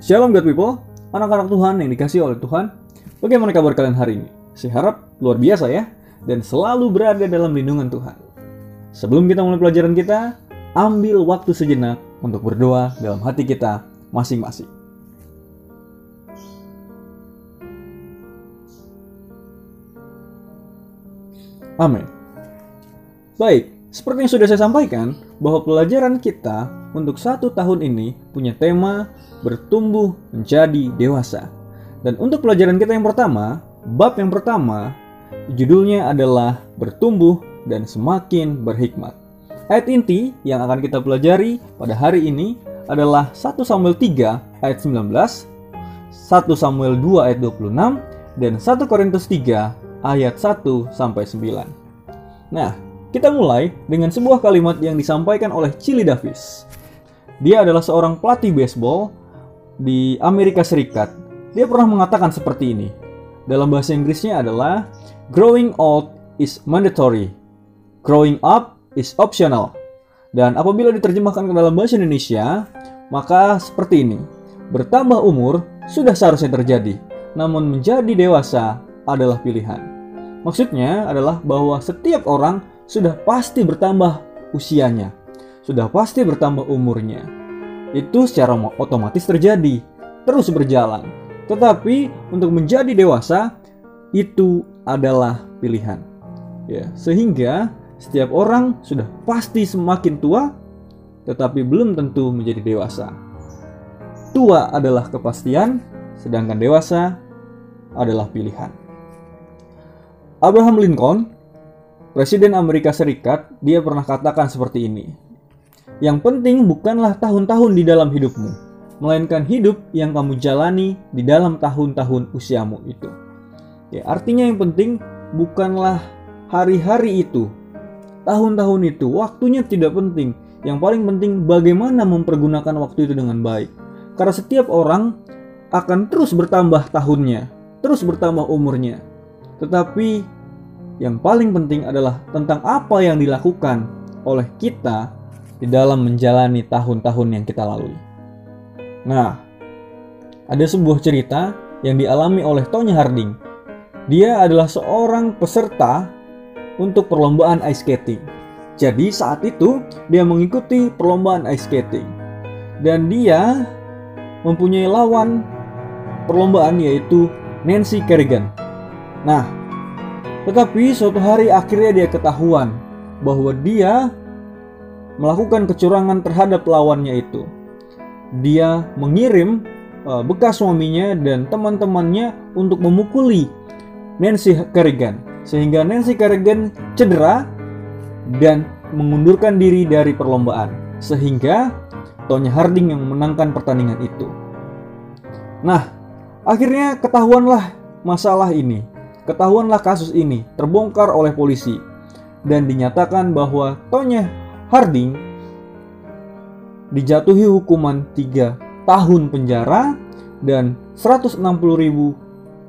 Shalom God people, anak-anak Tuhan yang dikasih oleh Tuhan. Bagaimana kabar kalian hari ini? Saya harap luar biasa ya, dan selalu berada dalam lindungan Tuhan. Sebelum kita mulai pelajaran kita, ambil waktu sejenak untuk berdoa dalam hati kita masing-masing. Amin. Baik, seperti yang sudah saya sampaikan, bahwa pelajaran kita untuk satu tahun ini punya tema bertumbuh menjadi dewasa. Dan untuk pelajaran kita yang pertama, bab yang pertama, judulnya adalah bertumbuh dan semakin berhikmat. Ayat inti yang akan kita pelajari pada hari ini adalah 1 Samuel 3 ayat 19, 1 Samuel 2 ayat 26, dan 1 Korintus 3 ayat 1 sampai 9. Nah, kita mulai dengan sebuah kalimat yang disampaikan oleh Chili Davis. Dia adalah seorang pelatih baseball di Amerika Serikat. Dia pernah mengatakan seperti ini. Dalam bahasa Inggrisnya adalah growing old is mandatory. Growing up is optional. Dan apabila diterjemahkan ke dalam bahasa Indonesia, maka seperti ini. Bertambah umur sudah seharusnya terjadi, namun menjadi dewasa adalah pilihan. Maksudnya adalah bahwa setiap orang sudah pasti bertambah usianya, sudah pasti bertambah umurnya. Itu secara otomatis terjadi, terus berjalan. Tetapi untuk menjadi dewasa itu adalah pilihan. Ya, sehingga setiap orang sudah pasti semakin tua tetapi belum tentu menjadi dewasa. Tua adalah kepastian, sedangkan dewasa adalah pilihan. Abraham Lincoln, Presiden Amerika Serikat, dia pernah katakan seperti ini. Yang penting bukanlah tahun-tahun di dalam hidupmu, melainkan hidup yang kamu jalani di dalam tahun-tahun usiamu itu. Ya, artinya yang penting bukanlah hari-hari itu, tahun-tahun itu, waktunya tidak penting. Yang paling penting bagaimana mempergunakan waktu itu dengan baik. Karena setiap orang akan terus bertambah tahunnya, terus bertambah umurnya. Tetapi yang paling penting adalah tentang apa yang dilakukan oleh kita di dalam menjalani tahun-tahun yang kita lalui. Nah, ada sebuah cerita yang dialami oleh Tony Harding. Dia adalah seorang peserta untuk perlombaan ice skating. Jadi saat itu dia mengikuti perlombaan ice skating. Dan dia mempunyai lawan perlombaan yaitu Nancy Kerrigan. Nah, tetapi suatu hari akhirnya dia ketahuan bahwa dia melakukan kecurangan terhadap lawannya itu. Dia mengirim uh, bekas suaminya dan teman-temannya untuk memukuli Nancy Kerrigan sehingga Nancy Kerrigan cedera dan mengundurkan diri dari perlombaan sehingga Tonya Harding yang menangkan pertandingan itu. Nah, akhirnya ketahuanlah masalah ini. Ketahuanlah kasus ini terbongkar oleh polisi dan dinyatakan bahwa Tonya Harding dijatuhi hukuman 3 tahun penjara dan 160 ribu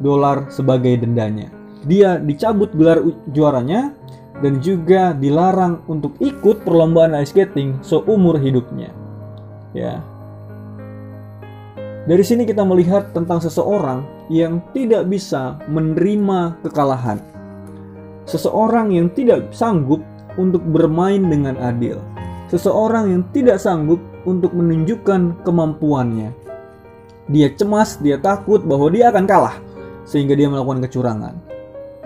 dolar sebagai dendanya. Dia dicabut gelar juaranya dan juga dilarang untuk ikut perlombaan ice skating seumur hidupnya. Ya. Dari sini kita melihat tentang seseorang yang tidak bisa menerima kekalahan. Seseorang yang tidak sanggup untuk bermain dengan adil. Seseorang yang tidak sanggup untuk menunjukkan kemampuannya. Dia cemas, dia takut bahwa dia akan kalah sehingga dia melakukan kecurangan.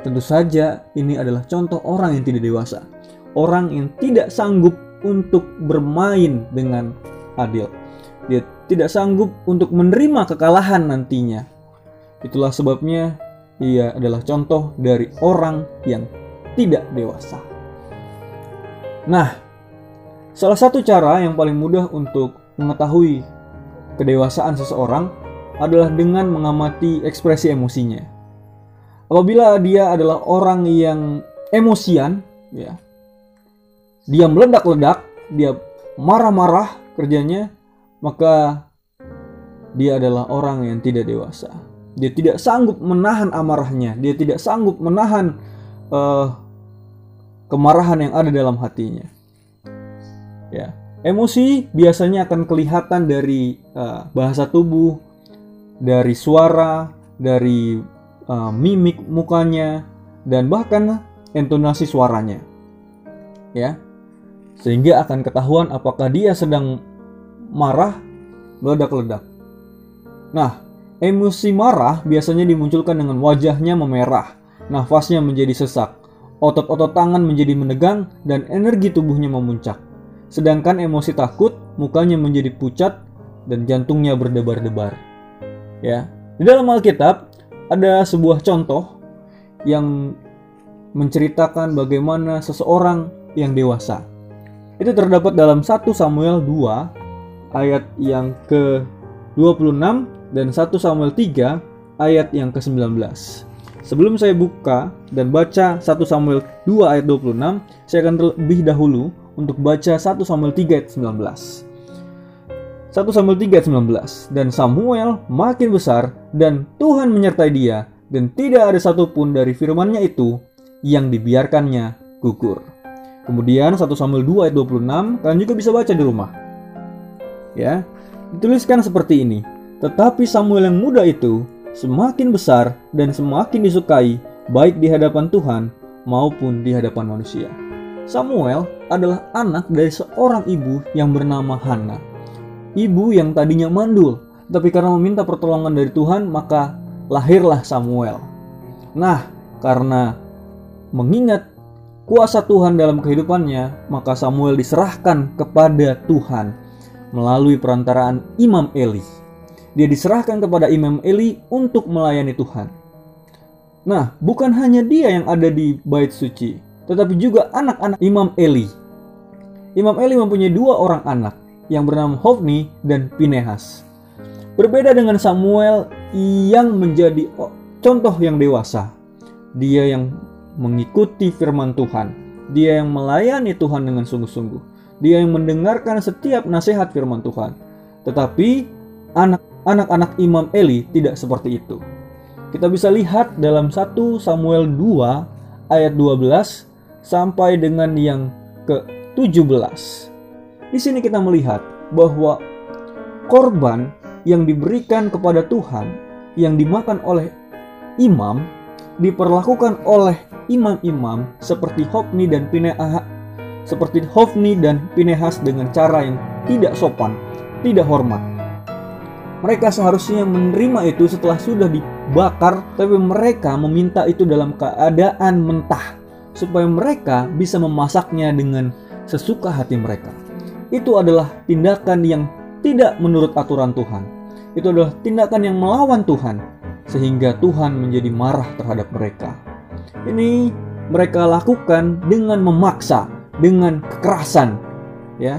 Tentu saja ini adalah contoh orang yang tidak dewasa. Orang yang tidak sanggup untuk bermain dengan adil. Dia tidak sanggup untuk menerima kekalahan nantinya. Itulah sebabnya ia adalah contoh dari orang yang tidak dewasa. Nah, salah satu cara yang paling mudah untuk mengetahui kedewasaan seseorang adalah dengan mengamati ekspresi emosinya. Apabila dia adalah orang yang emosian, ya, dia meledak-ledak, dia marah-marah kerjanya, maka dia adalah orang yang tidak dewasa. Dia tidak sanggup menahan amarahnya, dia tidak sanggup menahan uh, kemarahan yang ada dalam hatinya. Ya, emosi biasanya akan kelihatan dari uh, bahasa tubuh, dari suara, dari uh, mimik mukanya, dan bahkan intonasi suaranya. Ya. Sehingga akan ketahuan apakah dia sedang marah, meledak-ledak. Nah, emosi marah biasanya dimunculkan dengan wajahnya memerah, nafasnya menjadi sesak, otot-otot tangan menjadi menegang, dan energi tubuhnya memuncak. Sedangkan emosi takut, mukanya menjadi pucat, dan jantungnya berdebar-debar. Ya, di dalam Alkitab ada sebuah contoh yang menceritakan bagaimana seseorang yang dewasa. Itu terdapat dalam 1 Samuel 2 ayat yang ke-26 dan 1 Samuel 3 ayat yang ke-19. Sebelum saya buka dan baca 1 Samuel 2 ayat 26, saya akan terlebih dahulu untuk baca 1 Samuel 3 ayat 19. 1 Samuel 3 ayat 19 Dan Samuel makin besar dan Tuhan menyertai dia dan tidak ada satupun dari firmannya itu yang dibiarkannya gugur. Kemudian 1 Samuel 2 ayat 26 kalian juga bisa baca di rumah. Ya, dituliskan seperti ini. Tetapi Samuel yang muda itu semakin besar dan semakin disukai baik di hadapan Tuhan maupun di hadapan manusia. Samuel adalah anak dari seorang ibu yang bernama Hana. Ibu yang tadinya mandul, tapi karena meminta pertolongan dari Tuhan, maka lahirlah Samuel. Nah, karena mengingat kuasa Tuhan dalam kehidupannya, maka Samuel diserahkan kepada Tuhan melalui perantaraan Imam Eli. Dia diserahkan kepada Imam Eli untuk melayani Tuhan. Nah, bukan hanya dia yang ada di bait suci, tetapi juga anak-anak Imam Eli. Imam Eli mempunyai dua orang anak yang bernama Hofni dan Pinehas. Berbeda dengan Samuel yang menjadi contoh yang dewasa. Dia yang mengikuti firman Tuhan. Dia yang melayani Tuhan dengan sungguh-sungguh. Dia yang mendengarkan setiap nasihat firman Tuhan. Tetapi anak-anak Imam Eli tidak seperti itu. Kita bisa lihat dalam 1 Samuel 2 ayat 12 sampai dengan yang ke-17. Di sini kita melihat bahwa korban yang diberikan kepada Tuhan yang dimakan oleh imam diperlakukan oleh imam-imam seperti Hofni dan Pinehas seperti Hofni dan Pinehas dengan cara yang tidak sopan, tidak hormat. Mereka seharusnya menerima itu setelah sudah dibakar, tapi mereka meminta itu dalam keadaan mentah supaya mereka bisa memasaknya dengan sesuka hati mereka. Itu adalah tindakan yang tidak menurut aturan Tuhan. Itu adalah tindakan yang melawan Tuhan sehingga Tuhan menjadi marah terhadap mereka. Ini mereka lakukan dengan memaksa, dengan kekerasan, ya.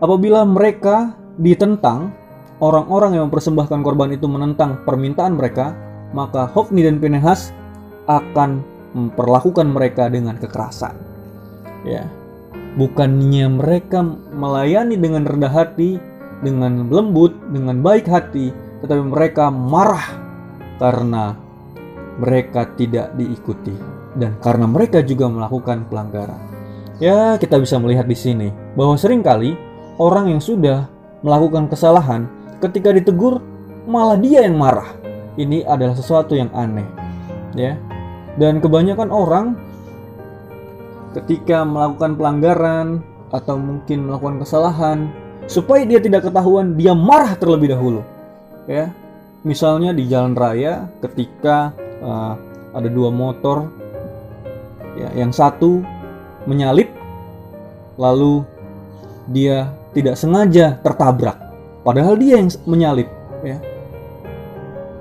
Apabila mereka ditentang, orang-orang yang mempersembahkan korban itu menentang permintaan mereka, maka Hofni dan Pinehas akan memperlakukan mereka dengan kekerasan. Ya. Bukannya mereka melayani dengan rendah hati, dengan lembut, dengan baik hati, tetapi mereka marah karena mereka tidak diikuti dan karena mereka juga melakukan pelanggaran. Ya, kita bisa melihat di sini bahwa sering kali orang yang sudah melakukan kesalahan ketika ditegur malah dia yang marah. Ini adalah sesuatu yang aneh. Ya. Dan kebanyakan orang ketika melakukan pelanggaran atau mungkin melakukan kesalahan supaya dia tidak ketahuan dia marah terlebih dahulu ya misalnya di jalan raya ketika uh, ada dua motor ya yang satu menyalip lalu dia tidak sengaja tertabrak padahal dia yang menyalip ya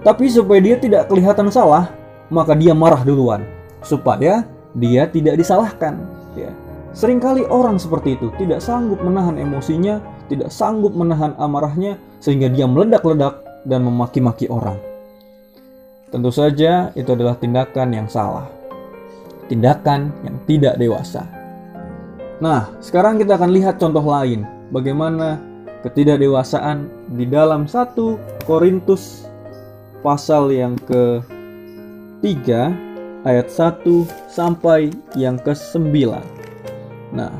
tapi supaya dia tidak kelihatan salah maka dia marah duluan supaya dia tidak disalahkan ya sering kali orang seperti itu tidak sanggup menahan emosinya tidak sanggup menahan amarahnya sehingga dia meledak-ledak dan memaki-maki orang. Tentu saja itu adalah tindakan yang salah. Tindakan yang tidak dewasa. Nah, sekarang kita akan lihat contoh lain bagaimana ketidakdewasaan di dalam 1 Korintus pasal yang ke-3 ayat 1 sampai yang ke-9. Nah,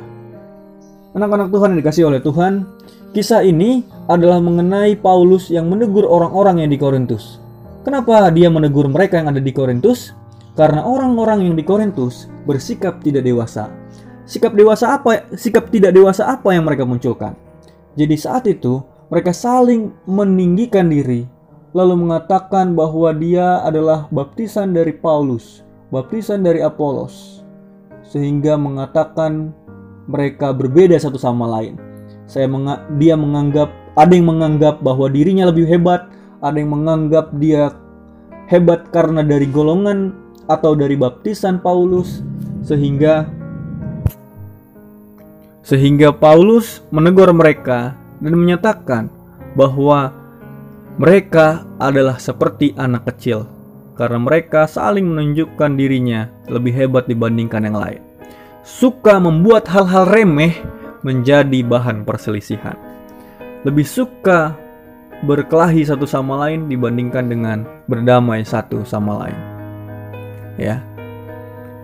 anak-anak Tuhan yang dikasih oleh Tuhan, kisah ini adalah mengenai Paulus yang menegur orang-orang yang di Korintus. Kenapa dia menegur mereka yang ada di Korintus? Karena orang-orang yang di Korintus bersikap tidak dewasa. Sikap dewasa apa? Sikap tidak dewasa apa yang mereka munculkan? Jadi saat itu mereka saling meninggikan diri lalu mengatakan bahwa dia adalah baptisan dari Paulus, baptisan dari Apolos. Sehingga mengatakan mereka berbeda satu sama lain. Saya menga dia menganggap ada yang menganggap bahwa dirinya lebih hebat, ada yang menganggap dia hebat karena dari golongan atau dari baptisan Paulus sehingga sehingga Paulus menegur mereka dan menyatakan bahwa mereka adalah seperti anak kecil karena mereka saling menunjukkan dirinya lebih hebat dibandingkan yang lain. Suka membuat hal-hal remeh menjadi bahan perselisihan lebih suka berkelahi satu sama lain dibandingkan dengan berdamai satu sama lain. Ya.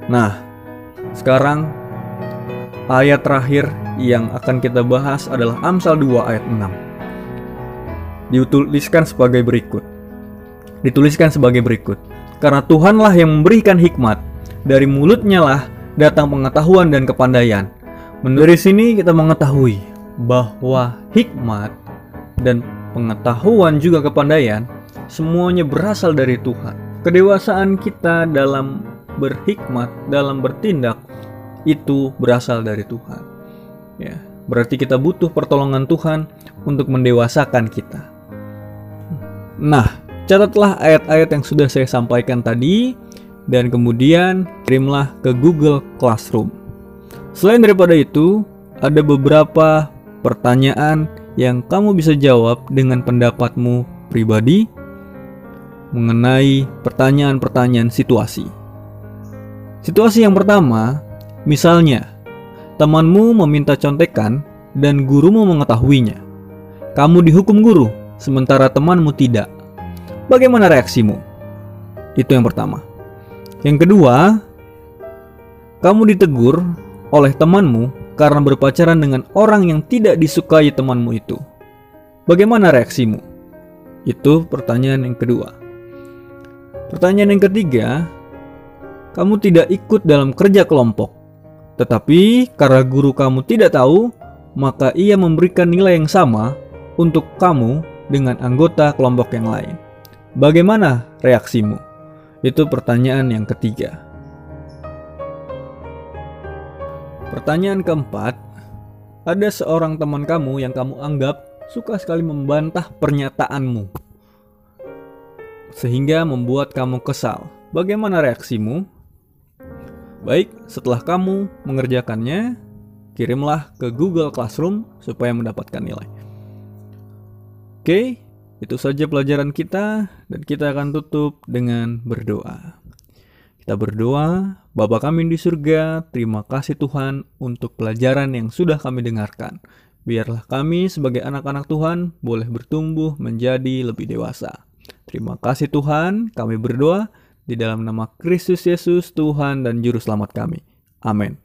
Nah, sekarang ayat terakhir yang akan kita bahas adalah Amsal 2 ayat 6. Dituliskan sebagai berikut. Dituliskan sebagai berikut. Karena Tuhanlah yang memberikan hikmat, dari mulutnya lah datang pengetahuan dan kepandaian. Menurut sini kita mengetahui bahwa hikmat dan pengetahuan juga kepandaian semuanya berasal dari Tuhan. Kedewasaan kita dalam berhikmat, dalam bertindak itu berasal dari Tuhan. Ya, berarti kita butuh pertolongan Tuhan untuk mendewasakan kita. Nah, catatlah ayat-ayat yang sudah saya sampaikan tadi dan kemudian kirimlah ke Google Classroom. Selain daripada itu, ada beberapa pertanyaan yang kamu bisa jawab dengan pendapatmu pribadi mengenai pertanyaan-pertanyaan situasi. Situasi yang pertama, misalnya, temanmu meminta contekan dan gurumu mengetahuinya. Kamu dihukum guru, sementara temanmu tidak. Bagaimana reaksimu? Itu yang pertama. Yang kedua, kamu ditegur oleh temanmu karena berpacaran dengan orang yang tidak disukai temanmu itu. Bagaimana reaksimu? Itu pertanyaan yang kedua. Pertanyaan yang ketiga, kamu tidak ikut dalam kerja kelompok, tetapi karena guru kamu tidak tahu, maka ia memberikan nilai yang sama untuk kamu dengan anggota kelompok yang lain. Bagaimana reaksimu? Itu pertanyaan yang ketiga. Pertanyaan keempat, ada seorang teman kamu yang kamu anggap suka sekali membantah pernyataanmu, sehingga membuat kamu kesal. Bagaimana reaksimu? Baik, setelah kamu mengerjakannya, kirimlah ke Google Classroom supaya mendapatkan nilai. Oke, itu saja pelajaran kita, dan kita akan tutup dengan berdoa. Kita berdoa, Bapa kami di surga, terima kasih Tuhan untuk pelajaran yang sudah kami dengarkan. Biarlah kami sebagai anak-anak Tuhan boleh bertumbuh menjadi lebih dewasa. Terima kasih Tuhan, kami berdoa di dalam nama Kristus Yesus Tuhan dan Juru Selamat kami. Amin.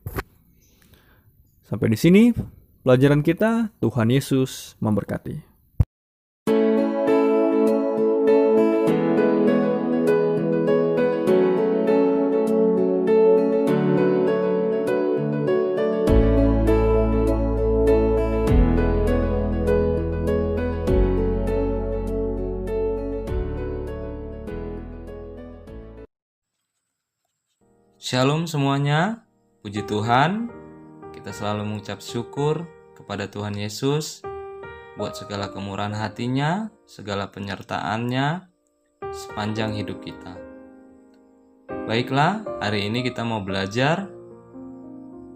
Sampai di sini pelajaran kita, Tuhan Yesus memberkati. Shalom semuanya, puji Tuhan. Kita selalu mengucap syukur kepada Tuhan Yesus buat segala kemurahan hatinya, segala penyertaannya sepanjang hidup kita. Baiklah, hari ini kita mau belajar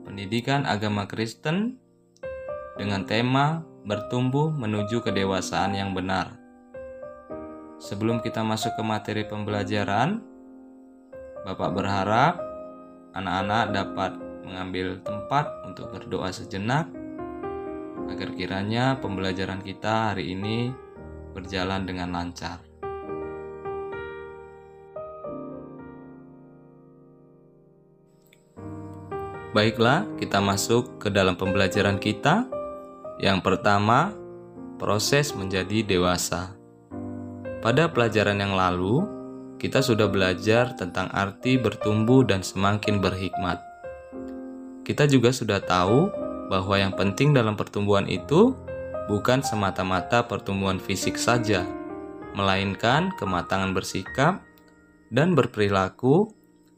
pendidikan agama Kristen dengan tema bertumbuh menuju kedewasaan yang benar. Sebelum kita masuk ke materi pembelajaran, Bapak berharap anak-anak dapat mengambil tempat untuk berdoa sejenak agar kiranya pembelajaran kita hari ini berjalan dengan lancar. Baiklah, kita masuk ke dalam pembelajaran kita. Yang pertama, proses menjadi dewasa. Pada pelajaran yang lalu, kita sudah belajar tentang arti bertumbuh dan semakin berhikmat. Kita juga sudah tahu bahwa yang penting dalam pertumbuhan itu bukan semata-mata pertumbuhan fisik saja, melainkan kematangan bersikap dan berperilaku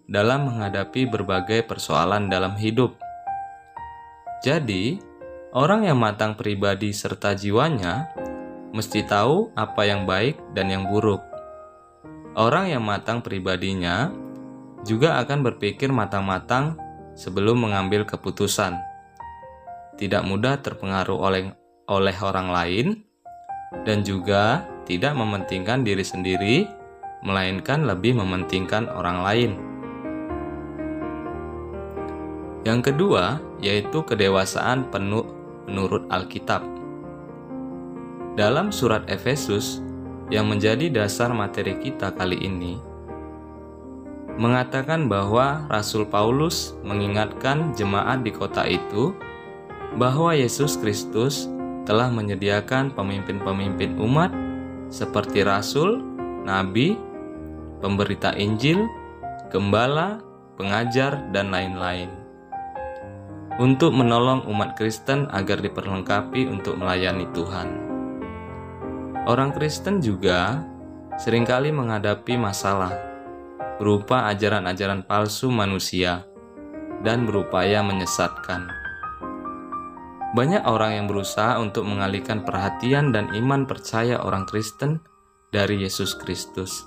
dalam menghadapi berbagai persoalan dalam hidup. Jadi, orang yang matang pribadi serta jiwanya mesti tahu apa yang baik dan yang buruk. Orang yang matang pribadinya juga akan berpikir matang-matang sebelum mengambil keputusan. Tidak mudah terpengaruh oleh oleh orang lain dan juga tidak mementingkan diri sendiri melainkan lebih mementingkan orang lain. Yang kedua yaitu kedewasaan penuh menurut Alkitab. Dalam surat Efesus yang menjadi dasar materi kita kali ini, mengatakan bahwa Rasul Paulus mengingatkan jemaat di kota itu bahwa Yesus Kristus telah menyediakan pemimpin-pemimpin umat seperti rasul, nabi, pemberita Injil, gembala, pengajar, dan lain-lain. Untuk menolong umat Kristen agar diperlengkapi untuk melayani Tuhan. Orang Kristen juga sering kali menghadapi masalah berupa ajaran-ajaran palsu manusia dan berupaya menyesatkan. Banyak orang yang berusaha untuk mengalihkan perhatian dan iman percaya orang Kristen dari Yesus Kristus.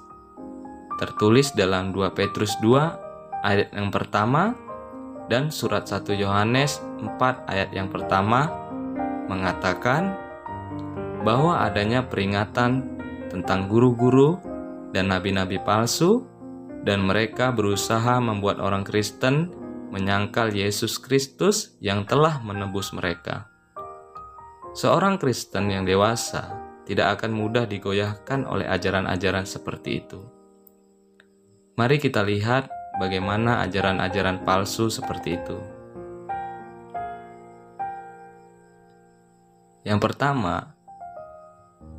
Tertulis dalam 2 Petrus 2 ayat yang pertama dan surat 1 Yohanes 4 ayat yang pertama mengatakan bahwa adanya peringatan tentang guru-guru dan nabi-nabi palsu dan mereka berusaha membuat orang Kristen menyangkal Yesus Kristus yang telah menebus mereka. Seorang Kristen yang dewasa tidak akan mudah digoyahkan oleh ajaran-ajaran seperti itu. Mari kita lihat bagaimana ajaran-ajaran palsu seperti itu. Yang pertama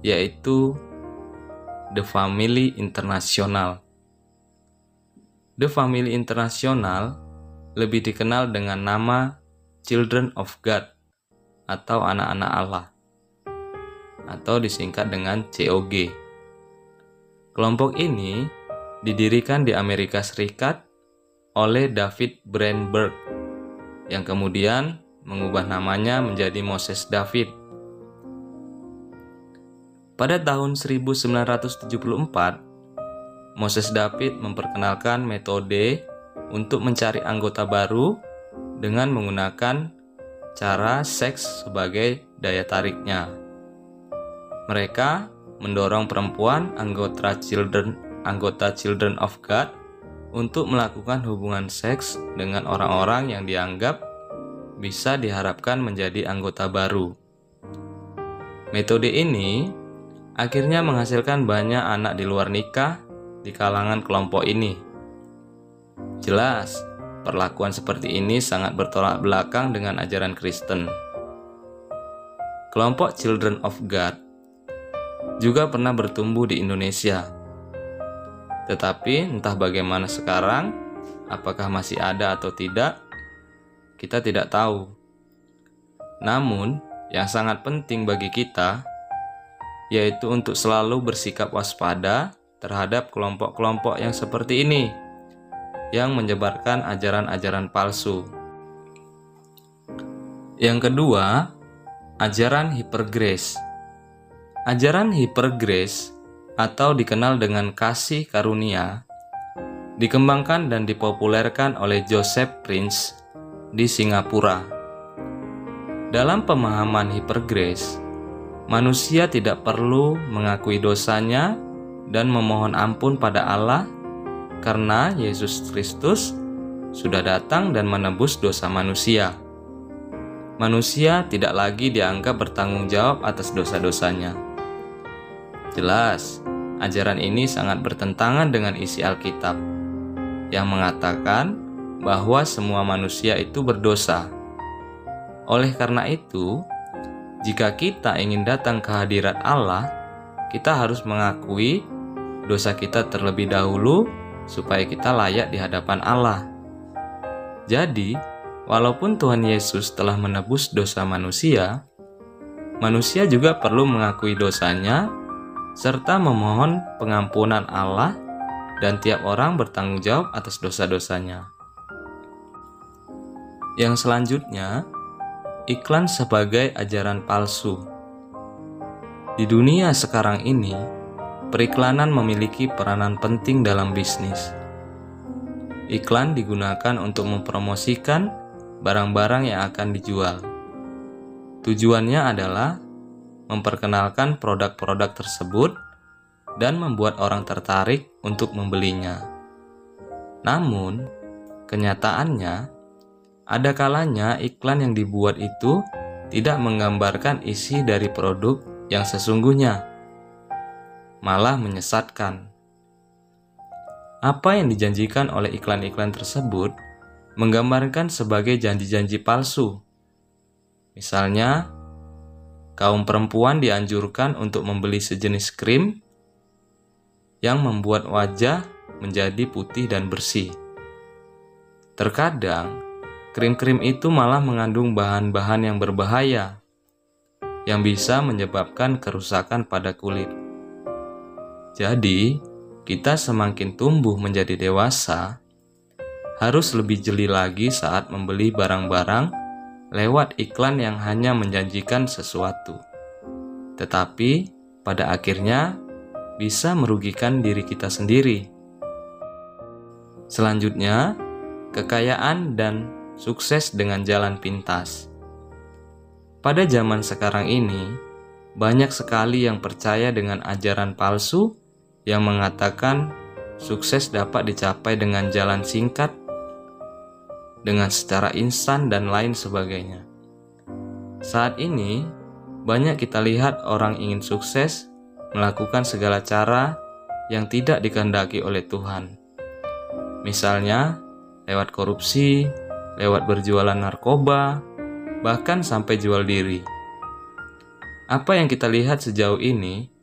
yaitu The Family International The Family International lebih dikenal dengan nama Children of God atau anak-anak Allah atau disingkat dengan COG. Kelompok ini didirikan di Amerika Serikat oleh David Brandberg yang kemudian mengubah namanya menjadi Moses David. Pada tahun 1974, Moses David memperkenalkan metode untuk mencari anggota baru dengan menggunakan cara seks sebagai daya tariknya. Mereka mendorong perempuan anggota children anggota Children of God untuk melakukan hubungan seks dengan orang-orang yang dianggap bisa diharapkan menjadi anggota baru. Metode ini akhirnya menghasilkan banyak anak di luar nikah di kalangan kelompok ini. Jelas, perlakuan seperti ini sangat bertolak belakang dengan ajaran Kristen. Kelompok Children of God juga pernah bertumbuh di Indonesia. Tetapi entah bagaimana sekarang, apakah masih ada atau tidak, kita tidak tahu. Namun, yang sangat penting bagi kita yaitu untuk selalu bersikap waspada terhadap kelompok-kelompok yang seperti ini yang menyebarkan ajaran-ajaran palsu. Yang kedua, ajaran hipergrace. Ajaran hipergrace atau dikenal dengan kasih karunia dikembangkan dan dipopulerkan oleh Joseph Prince di Singapura. Dalam pemahaman hipergrace, manusia tidak perlu mengakui dosanya dan memohon ampun pada Allah karena Yesus Kristus sudah datang dan menebus dosa manusia. Manusia tidak lagi dianggap bertanggung jawab atas dosa-dosanya. Jelas, ajaran ini sangat bertentangan dengan isi Alkitab yang mengatakan bahwa semua manusia itu berdosa. Oleh karena itu, jika kita ingin datang ke hadirat Allah, kita harus mengakui dosa kita terlebih dahulu supaya kita layak di hadapan Allah. Jadi, walaupun Tuhan Yesus telah menebus dosa manusia, manusia juga perlu mengakui dosanya serta memohon pengampunan Allah dan tiap orang bertanggung jawab atas dosa-dosanya. Yang selanjutnya, iklan sebagai ajaran palsu. Di dunia sekarang ini, periklanan memiliki peranan penting dalam bisnis. Iklan digunakan untuk mempromosikan barang-barang yang akan dijual. Tujuannya adalah memperkenalkan produk-produk tersebut dan membuat orang tertarik untuk membelinya. Namun, kenyataannya ada kalanya iklan yang dibuat itu tidak menggambarkan isi dari produk yang sesungguhnya, malah menyesatkan. Apa yang dijanjikan oleh iklan-iklan tersebut menggambarkan sebagai janji-janji palsu. Misalnya, kaum perempuan dianjurkan untuk membeli sejenis krim yang membuat wajah menjadi putih dan bersih. Terkadang, krim-krim itu malah mengandung bahan-bahan yang berbahaya yang bisa menyebabkan kerusakan pada kulit. Jadi, kita semakin tumbuh menjadi dewasa, harus lebih jeli lagi saat membeli barang-barang lewat iklan yang hanya menjanjikan sesuatu. Tetapi pada akhirnya bisa merugikan diri kita sendiri. Selanjutnya, kekayaan dan sukses dengan jalan pintas. Pada zaman sekarang ini, banyak sekali yang percaya dengan ajaran palsu yang mengatakan sukses dapat dicapai dengan jalan singkat, dengan secara instan, dan lain sebagainya. Saat ini, banyak kita lihat orang ingin sukses melakukan segala cara yang tidak dikehendaki oleh Tuhan. Misalnya, lewat korupsi, lewat berjualan narkoba, bahkan sampai jual diri. Apa yang kita lihat sejauh ini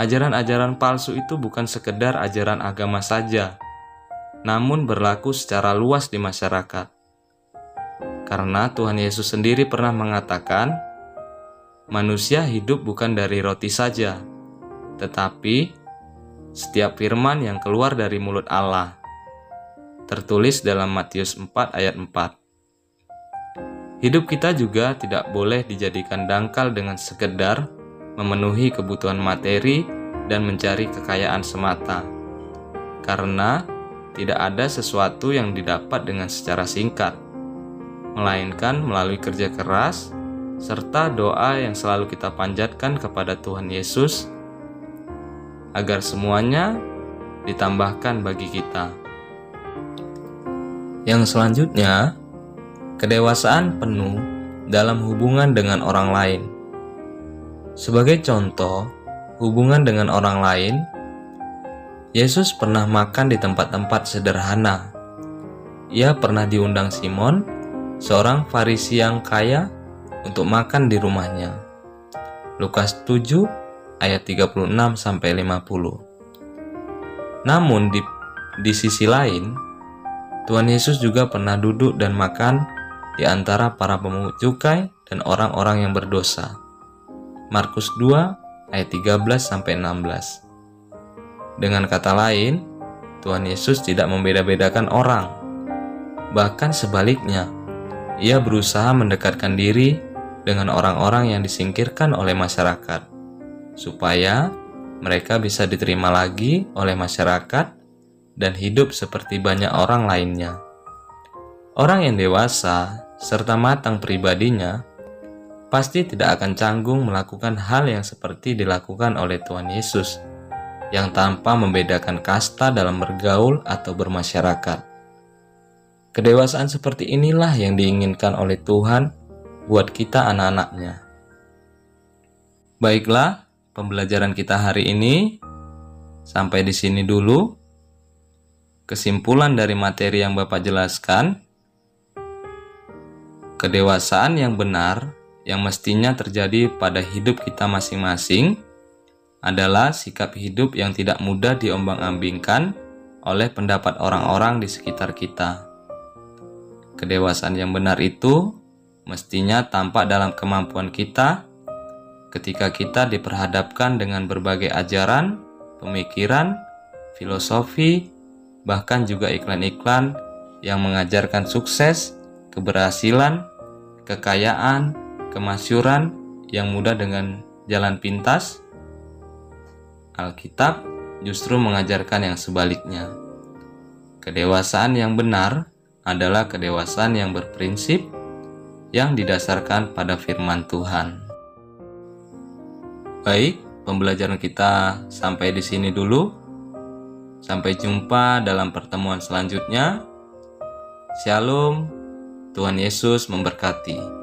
Ajaran-ajaran palsu itu bukan sekedar ajaran agama saja, namun berlaku secara luas di masyarakat. Karena Tuhan Yesus sendiri pernah mengatakan, manusia hidup bukan dari roti saja, tetapi setiap firman yang keluar dari mulut Allah. Tertulis dalam Matius 4 ayat 4. Hidup kita juga tidak boleh dijadikan dangkal dengan sekedar memenuhi kebutuhan materi, dan mencari kekayaan semata, karena tidak ada sesuatu yang didapat dengan secara singkat, melainkan melalui kerja keras serta doa yang selalu kita panjatkan kepada Tuhan Yesus, agar semuanya ditambahkan bagi kita. Yang selanjutnya, kedewasaan penuh dalam hubungan dengan orang lain. Sebagai contoh, hubungan dengan orang lain, Yesus pernah makan di tempat-tempat sederhana. Ia pernah diundang Simon, seorang Farisi yang kaya, untuk makan di rumahnya. Lukas 7 ayat 36 sampai 50. Namun di di sisi lain, Tuhan Yesus juga pernah duduk dan makan di antara para pemungut cukai dan orang-orang yang berdosa. Markus 2 ayat 13 sampai 16. Dengan kata lain, Tuhan Yesus tidak membeda-bedakan orang. Bahkan sebaliknya, ia berusaha mendekatkan diri dengan orang-orang yang disingkirkan oleh masyarakat, supaya mereka bisa diterima lagi oleh masyarakat dan hidup seperti banyak orang lainnya. Orang yang dewasa serta matang pribadinya pasti tidak akan canggung melakukan hal yang seperti dilakukan oleh Tuhan Yesus, yang tanpa membedakan kasta dalam bergaul atau bermasyarakat. Kedewasaan seperti inilah yang diinginkan oleh Tuhan buat kita anak-anaknya. Baiklah, pembelajaran kita hari ini sampai di sini dulu. Kesimpulan dari materi yang Bapak jelaskan, kedewasaan yang benar yang mestinya terjadi pada hidup kita masing-masing adalah sikap hidup yang tidak mudah diombang-ambingkan oleh pendapat orang-orang di sekitar kita. Kedewasaan yang benar itu mestinya tampak dalam kemampuan kita ketika kita diperhadapkan dengan berbagai ajaran, pemikiran, filosofi, bahkan juga iklan-iklan yang mengajarkan sukses, keberhasilan, kekayaan, kemasyuran yang mudah dengan jalan pintas. Alkitab justru mengajarkan yang sebaliknya. Kedewasaan yang benar adalah kedewasaan yang berprinsip yang didasarkan pada firman Tuhan. Baik, pembelajaran kita sampai di sini dulu. Sampai jumpa dalam pertemuan selanjutnya. Shalom, Tuhan Yesus memberkati.